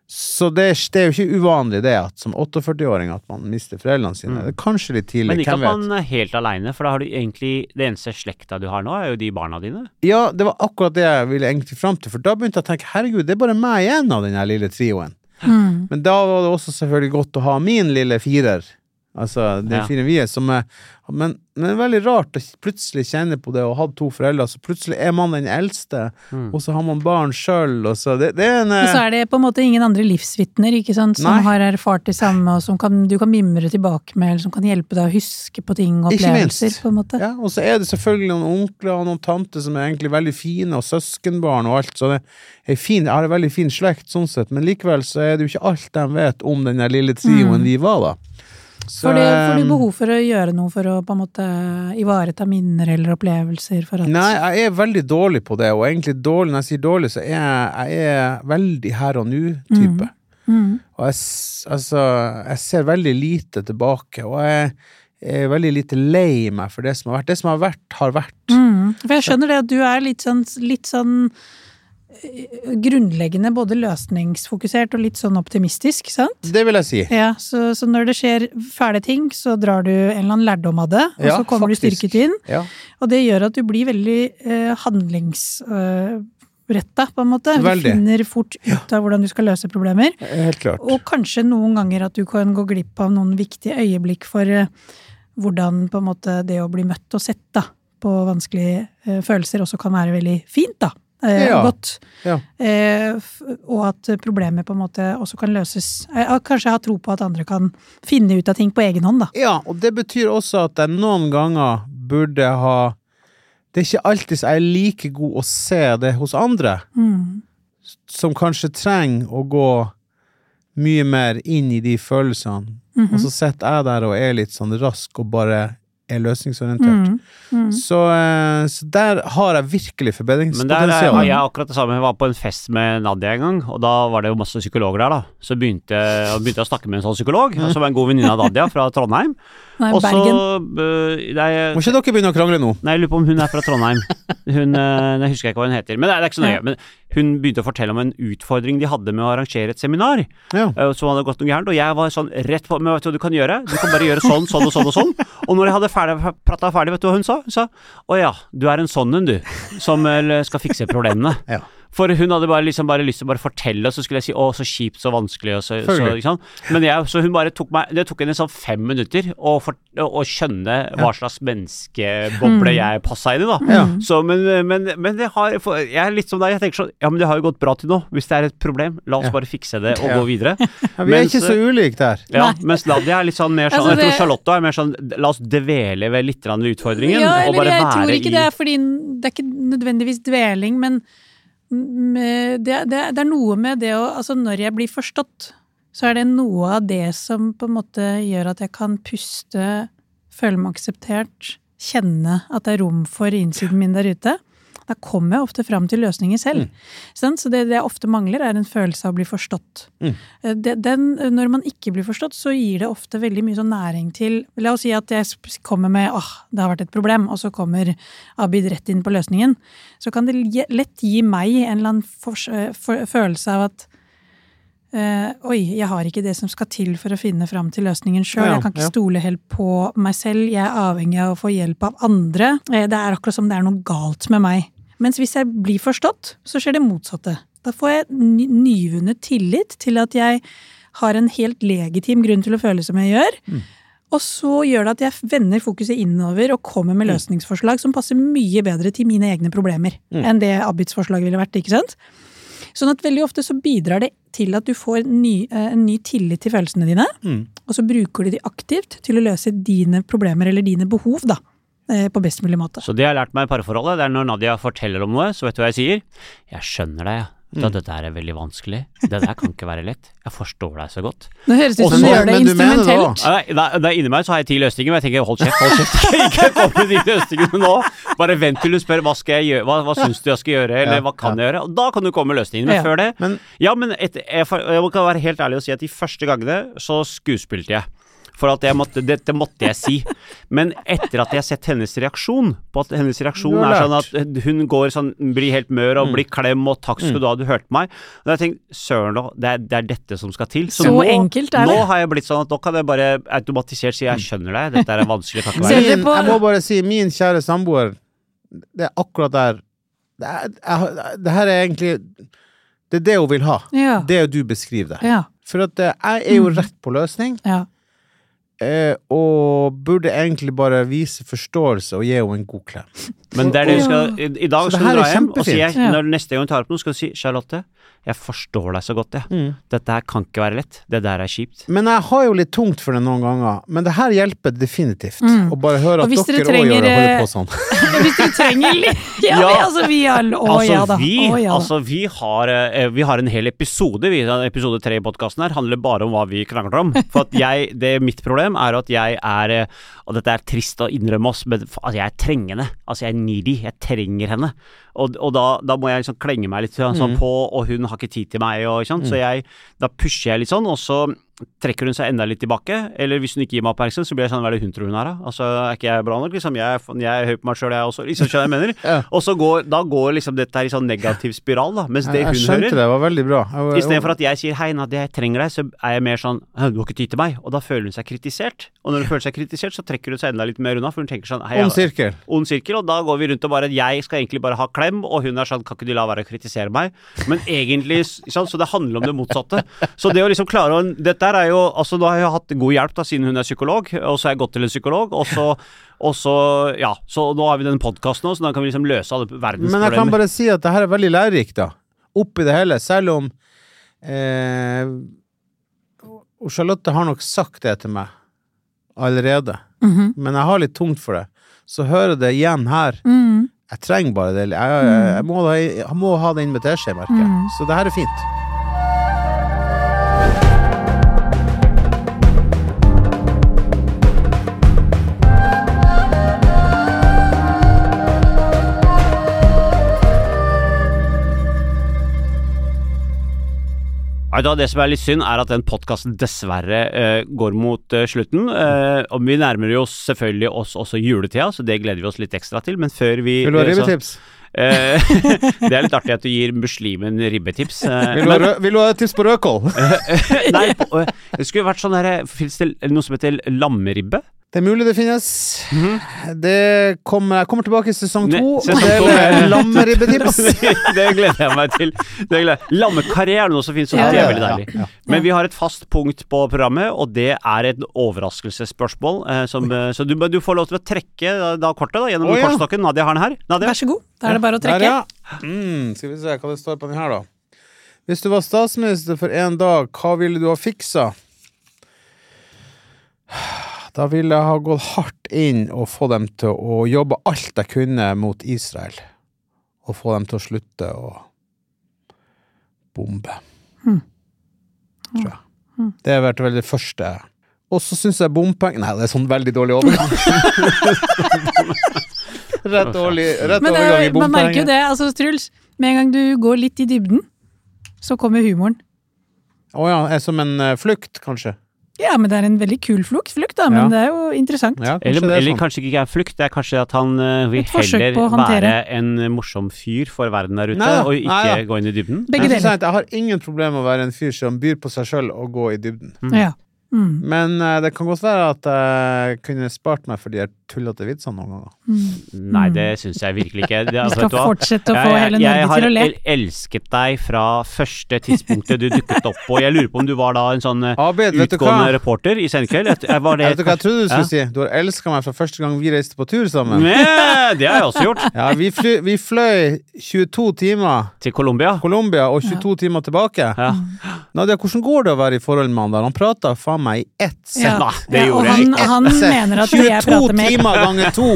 Så det, det er jo ikke uvanlig det at som 48-åring at man mister foreldrene sine. Det er kanskje litt tidlig, Mm. Men ikke at man er helt aleine, for da har du egentlig Det eneste slekta du har nå, er jo de barna dine. Ja, det var akkurat det jeg ville egentlig fram til, for da begynte jeg å tenke herregud, det er bare meg igjen av den lille trioen. Mm. Men da var det også selvfølgelig godt å ha min lille firer. Altså den Ja. fine vi er, som er men, men det er veldig rart å plutselig kjenne på det å ha to foreldre, så plutselig er man den eldste, Mm. og så har man barn sjøl, og så det, det er en Og så er det på en måte ingen andre livsvitner ikke sant, som Nei. har erfart det samme, og som kan, du kan mimre tilbake med, eller som kan hjelpe deg å huske på ting og opplevelser. på en måte. Ja, og så er det selvfølgelig noen onkler og noen tanter som er egentlig veldig fine, og søskenbarn og alt, så det er fin, jeg har en veldig fin slekt sånn sett, men likevel så er det jo ikke alt de vet om den lille trioen Mm. vi var da. Så, det, får du eh, behov for å gjøre noe for å på en måte ivareta minner eller opplevelser? For at, Nei, jeg er veldig dårlig på det, og egentlig dårlig, når jeg sier dårlig, så er jeg, jeg er veldig her og nå-type. Mm. Og jeg, altså, jeg ser veldig lite tilbake, og jeg er veldig lite lei meg for det som har vært. Det som har vært, har vært. Mm. For jeg skjønner det at du er litt sånn, litt sånn grunnleggende både løsningsfokusert og litt sånn optimistisk, sant? Det vil jeg si. Ja, så, så når det skjer fæle ting, så drar du en eller annen lærdom av det, og Ja, så kommer faktisk. du styrket inn. Ja. Og det gjør at du blir veldig eh, handlingsretta, på en måte. Veldig. Du finner fort ut av hvordan du skal løse problemer. Helt klart. Og kanskje noen ganger at du kan gå glipp av noen viktige øyeblikk for eh, hvordan på en måte det å bli møtt og sett da, på vanskelige eh, følelser også kan være veldig fint, da. Eh, Ja. Godt. Ja. Eh, og at problemet på en måte også kan løses. Eh, kanskje jeg har tro på at andre kan finne ut av ting på egen hånd, da. Ja, og det betyr også at jeg noen ganger burde ha Det er ikke alltid jeg er like god å se det hos andre, Mm. som kanskje trenger å gå mye mer inn i de følelsene. Mhm. Og så sitter jeg der og er litt sånn rask og bare er løsningsorientert. Mm. Mm. Så, eh, så der har jeg virkelig Men der er, forbedringspotensial. har jeg akkurat det samme. Jeg var på en fest med Nadia en gang, og da var det jo masse psykologer der, da. Så begynte jeg begynte jeg å snakke med en sånn psykolog, som er en god venninne av Nadia fra Trondheim. Nei, Også, Bergen. nei, Må ikke dere begynne å krangle nå? nei, jeg lurer på om hun er fra Trondheim. Hun, øh, jeg husker ikke hva hun heter, men det er, det er ikke så nøye. Men hun begynte å fortelle om en utfordring de hadde med å arrangere et seminar. Ja. øh, Som hadde gått noe gærent, og jeg var sånn rett på Men vet du hva du kan gjøre? Du kan bare gjøre sånn, sånn og sånn og sånn. Og når jeg hadde ferdig, prata ferdig, vet du hva hun sa? Hun sa å ja, du er en sånn en, du, som øh, skal fikse problemene. Ja. For hun hadde bare, liksom bare lyst til å bare fortelle, og så skulle jeg si 'å, så kjipt, så vanskelig', og så, så liksom. Men jeg, så hun bare tok meg Det tok henne sånn fem minutter å, for, å skjønne hva slags menneskeboble jeg passa inn i, da. Ja. Så, men, men, men det har for, Jeg er litt som deg, jeg tenker sånn Ja, men det har jo gått bra til nå. Hvis det er et problem, la oss Ja. bare fikse det og Ja. gå videre. Ja, vi er Mens, ikke så ulike der. Ja, mens Nadia er litt sånn mer sånn Altså, Jeg tror Charlotte er mer sånn La oss dvele ved litt ved utfordringen, Ja, og bare jeg være tror ikke i det er fordi Det er ikke nødvendigvis dveling, men mm, det, det, det er noe med det å Altså, når jeg blir forstått, så er det noe av det som på en måte gjør at jeg kan puste, føle meg akseptert, kjenne at det er rom for innsiden min der ute. Da kommer jeg ofte fram til løsninger selv. Mm. Så det, det jeg ofte mangler, er en følelse av å bli forstått. Mm. Eh, det- Den, når man ikke blir forstått, så gir det ofte veldig mye sånn næring til La oss si at jeg kommer med åh, det har vært et problem, og så kommer Abid rett inn på løsningen. Så kan det lett gi meg en eller annen fors- eh, for, følelse av at Uh, oi, jeg har ikke det som skal til for å finne fram til løsningen sjøl. Ja, jeg kan ikke ja. stole helt på meg selv. Jeg er avhengig av å få hjelp av andre. Uh, det er akkurat som det er noe galt med meg. Mens hvis jeg blir forstått, så skjer det motsatte. Da får jeg nyvunnet tillit til at jeg har en helt legitim grunn til å føle som jeg gjør. Mm. Og så gjør det at jeg vender fokuset innover og kommer med Mm. løsningsforslag som passer mye bedre til mine egne problemer Mm. enn det Abids forslag ville vært. ikke sant? Sånn at veldig ofte så bidrar det til at du får ny, eh, en ny tillit til følelsene dine, Mm. og så bruker du de aktivt til å løse dine problemer eller dine behov, da. Eh, På best mulig måte. Så det jeg har lært meg i parforholdet, det er når Nadia forteller om noe, så vet du hva jeg sier? Jeg skjønner deg, ja. Da, dette er veldig vanskelig. Det der kan ikke være lett. Jeg forstår deg så godt. Nå høres det ut som du gjør det instrumentelt. Nei, nei, inni meg så har jeg ti løsninger, men jeg tenker hold kjeft, hold kjeft. Ikke kom med de løsningene nå. Bare vent til du spør hva skal jeg gjøre, hva, hva syns du jeg skal gjøre, eller Ja, hva kan jeg gjøre? Og da kan du komme med løsningene. Men Ja. før det Men- Ja, men et, jeg, jeg, jeg kan være helt ærlig og si at de første gangene så skuespilte jeg. For at jeg måtte, dette måtte jeg si. Men etter at jeg har sett hennes reaksjon På at hennes reaksjon er sånn at hun går sånn, blir helt mør og Mm. blir klem og 'takk skal du ha, du hørte meg'. Og da har jeg tenkt søren da, det er, det er dette som skal til. Så enkelt er det. Nå har jeg blitt sånn at nå kan jeg bare automatisert si 'jeg skjønner deg', dette er vanskelig, takk ikke Ser være dere jeg må bare si, min kjære samboer, det er akkurat der Det, er, jeg, det her er egentlig Det er det hun vil ha. Ja. Det du beskriver det. Ja. For at eh, jeg er jo Mm. rett på løsning, ja. Eh, og burde egentlig bare vise forståelse og gi henne en god klem. Men det er det du skal I, i dag skal du dra hjem, og si jeg. Ja. når neste gang du tar opp noe, skal du si 'Charlotte, jeg forstår deg så godt, jeg. Mm. Dette her kan ikke være lett. Det der er kjipt'. Men jeg har jo litt tungt for det noen ganger. Men det her hjelper definitivt. Mm. Å bare høre at og dere dere òg gjør det, holder eh, på sånn. Hvis du trenger litt Ja, Ja. altså vi har Å Altså, ja da. vi, Å ja da. altså, vi, har, eh, vi har en hel episode, vi, episode tre i podkasten her, handler bare om hva vi krangler om. For at jeg, det Mitt problem er at jeg er eh, Og dette er trist å innrømme oss, men altså, jeg er trengende. Altså, jeg er needy. Jeg trenger henne. Og, og da, da må jeg liksom klenge meg litt sånn, Mm. på, og hun har ikke tid til meg, og, så jeg, da pusher jeg litt sånn, og så trekker hun seg enda litt tilbake. Eller hvis hun ikke gir meg oppmerksomhet, så blir jeg sånn Hva er det hun tror hun er, da? Altså, er ikke jeg bra nok? Liksom, jeg, jeg er høy på meg sjøl, jeg også. Liksom, skjønner jeg mener? Ja. Og så går, da går liksom dette her i sånn negativ spiral, da. Mens det Jeg, jeg hun skjønte Jeg det, det var veldig bra. Istedenfor at jeg sier 'hei, Nadia, jeg trenger deg', så er jeg mer sånn 'du har ikke tid til meg', og da føler hun seg kritisert. Og når hun føler seg kritisert, så trekker hun seg enda litt mer unna, for hun tenker sånn 'hei, Ond sirkel. ond sirkel', og da går vi rundt og bare 'jeg skal egentlig bare ha klem', og hun er sånn 'kan ikke du la være å kritisere meg'? Men egentlig, sånn, så det handler om det motsatte. Så det å liksom klare å Dette her er jo Altså, nå har jeg hatt god hjelp, da, siden hun er psykolog, og så har jeg gått til en psykolog, og så og så, ja, så nå har vi den podkasten også, så da kan vi liksom løse alle verdens Men jeg kan bare si at det her er veldig lærerikt, da. Oppi det hele. Selv om eh, og Charlotte har nok sagt det til meg allerede, Mhm. men jeg har litt tungt for det. Så hører det igjen her. Mhm. Jeg trenger bare det. Jeg, jeg, jeg, må, da- jeg må ha det inn med teskje, merker jeg. Mm. Så det her er fint. Det som er litt synd, er at den podkasten dessverre uh, går mot uh, slutten. Uh, og vi nærmer oss selvfølgelig oss også juletida, så det gleder vi oss litt ekstra til. Men før vi Vil du ha ribbetips? Det er litt artig at du gir muslimen ribbetips. Vil du ha, men, vil du ha tips på rødkål? nei, på, det skulle vært sånn her Fins det noe som heter lammeribbe? Det er mulig det finnes. Det kommer, jeg kommer tilbake i sesong to. og er med- lammeribbetips. det gleder jeg meg til. Lammekarriere er noe som finnes, og Ja, det er veldig deilig. ja. Men vi har et fast punkt på programmet, og det er et overraskelsesspørsmål. Eh, som, eh, så du, du får lov til å trekke da, da kortet da, gjennom oh, ja. kortstokken. Nadia har den her. Nadia? Vær så god. Da er det bare å Der, trekke. ja. Mm, skal vi se hva det står på den her, da. Hvis du var statsminister for en dag, hva ville du ha fiksa? Da ville jeg ha gått hardt inn og få dem til å jobbe alt jeg kunne mot Israel. Og få dem til å slutte å bombe. Hmm. Tror jeg. Det har vært vel det første. Og så syns jeg bompenger Nei, det er sånn veldig dårlig overgang. rett dårlig, rett Men overgang i bompenger. man merker jo det, altså Truls. Med en gang du går litt i dybden, så kommer humoren. Å ja, er som en eh, flukt, kanskje? Ja, men det er en veldig kul flukt, flukt da, men Ja. det er jo interessant. Ja, kanskje Eller, det er eller sånn. kanskje ikke er flukt, det er kanskje at han uh, vil heller være en morsom fyr for verden der ute, Nei og ikke nei gå inn i dybden. Begge deler. jeg har ingen problemer med å være en fyr som byr på seg sjøl og gå i dybden. Ja. Mm. Men uh, det kan godt være at jeg kunne spart meg for de her tullete vitsene noen ganger. Mm. Nei, det syns jeg virkelig ikke. Det, altså, du skal fortsette å få Jeg- hele Norge til å le. Jeg har elsket deg fra første tidspunktet du dukket opp på. Jeg lurer på om du var da en sånn eh, Abid, vet du hva? utgående reporter i Senkveld. Jeg- jeg Var det vet du hva jeg trodde du skulle Ja. si? Du har elska meg fra første gang vi reiste på tur sammen. Nei, det har jeg også gjort. Ja, vi, fly, vi fløy 22 timer Til Colombia. Colombia og 22 timer tilbake. Ja. Nadia, hvordan går det å være i forhold med han der? Han prater faen meg i ett sett. Ja. det gjorde Ja, jeg han, han mener at det jeg 22 prater med timer ganger to!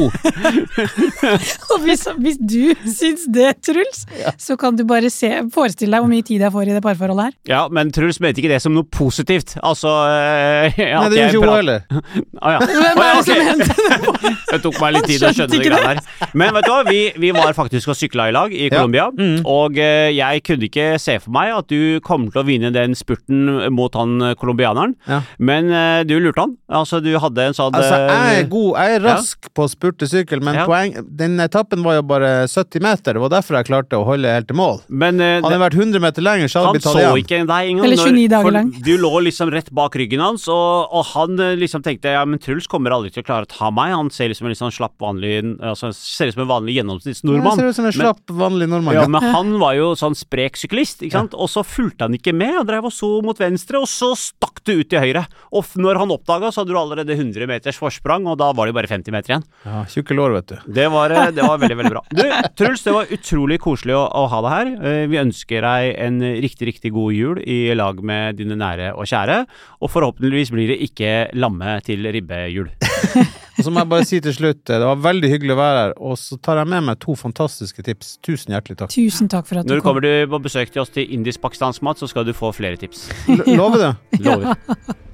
Og hvis, hvis du syns det, Truls, så kan du bare se, forestille deg hvor mye tid jeg får i det parforholdet her. Ja, men Truls mente ikke det som noe positivt. Altså eh, Nei, det gjorde ikke hun heller. Å ja. Hvem er det som mente det? Det tok meg litt tid å skjønne det der. Men vet du hva, vi, vi var faktisk og sykla i lag i Ja. Colombia. Mm. Og øh, jeg kunne ikke se for meg at du kommer til å vinne den spurten mot han colombianeren. Ja. Men uh, du lurte han. Altså, du hadde en sånn Altså, jeg er eh, god, jeg er rask på spurtesykkel, spurte sykkel, men Ja. poeng, den etappen var jo bare 70 meter. Det var derfor jeg klarte å holde helt til mål. Men uh, Hadde jeg vært 100 meter lenger, så hadde han jeg blitt tatt så ikke deg engang. Eller 29 dager lang. Du lå liksom rett bak ryggen hans, og, og han eh, liksom tenkte ja, men Truls kommer aldri til å klare å ta meg. Han ser liksom en sånn slapp vanlig altså, Ser ut som en vanlig gjennomsnittsnordmann. ser ut som en Men- slapp, vanlig nordmann. Ja, men han var jo sånn sprek syklist, ikke sant? og så fulgte han ikke med. Han drev og så mot venstre, og så stakk du ut til høyre. Og f- når han oppdaga, så hadde du allerede 100 meters forsprang, og da var det bare 50 meter igjen. Ja, tjukke lår, vet du. Det var, eh, det var veldig, veldig bra. Du, Truls, det var utrolig koselig å, å ha deg her. Eh, Vi ønsker deg en riktig, riktig god jul i lag med dine nære og kjære. Og forhåpentligvis blir det ikke lamme til ribbejul. Og så må jeg bare si til slutt, eh, det var veldig hyggelig å være her, og så tar jeg med meg to fantastiske tips. Tusen hjertelig takk. Tusen takk for at du Når du kommer på besøk til oss til indisk-pakistansk mat, så skal du få flere tips. L lover du? Lover.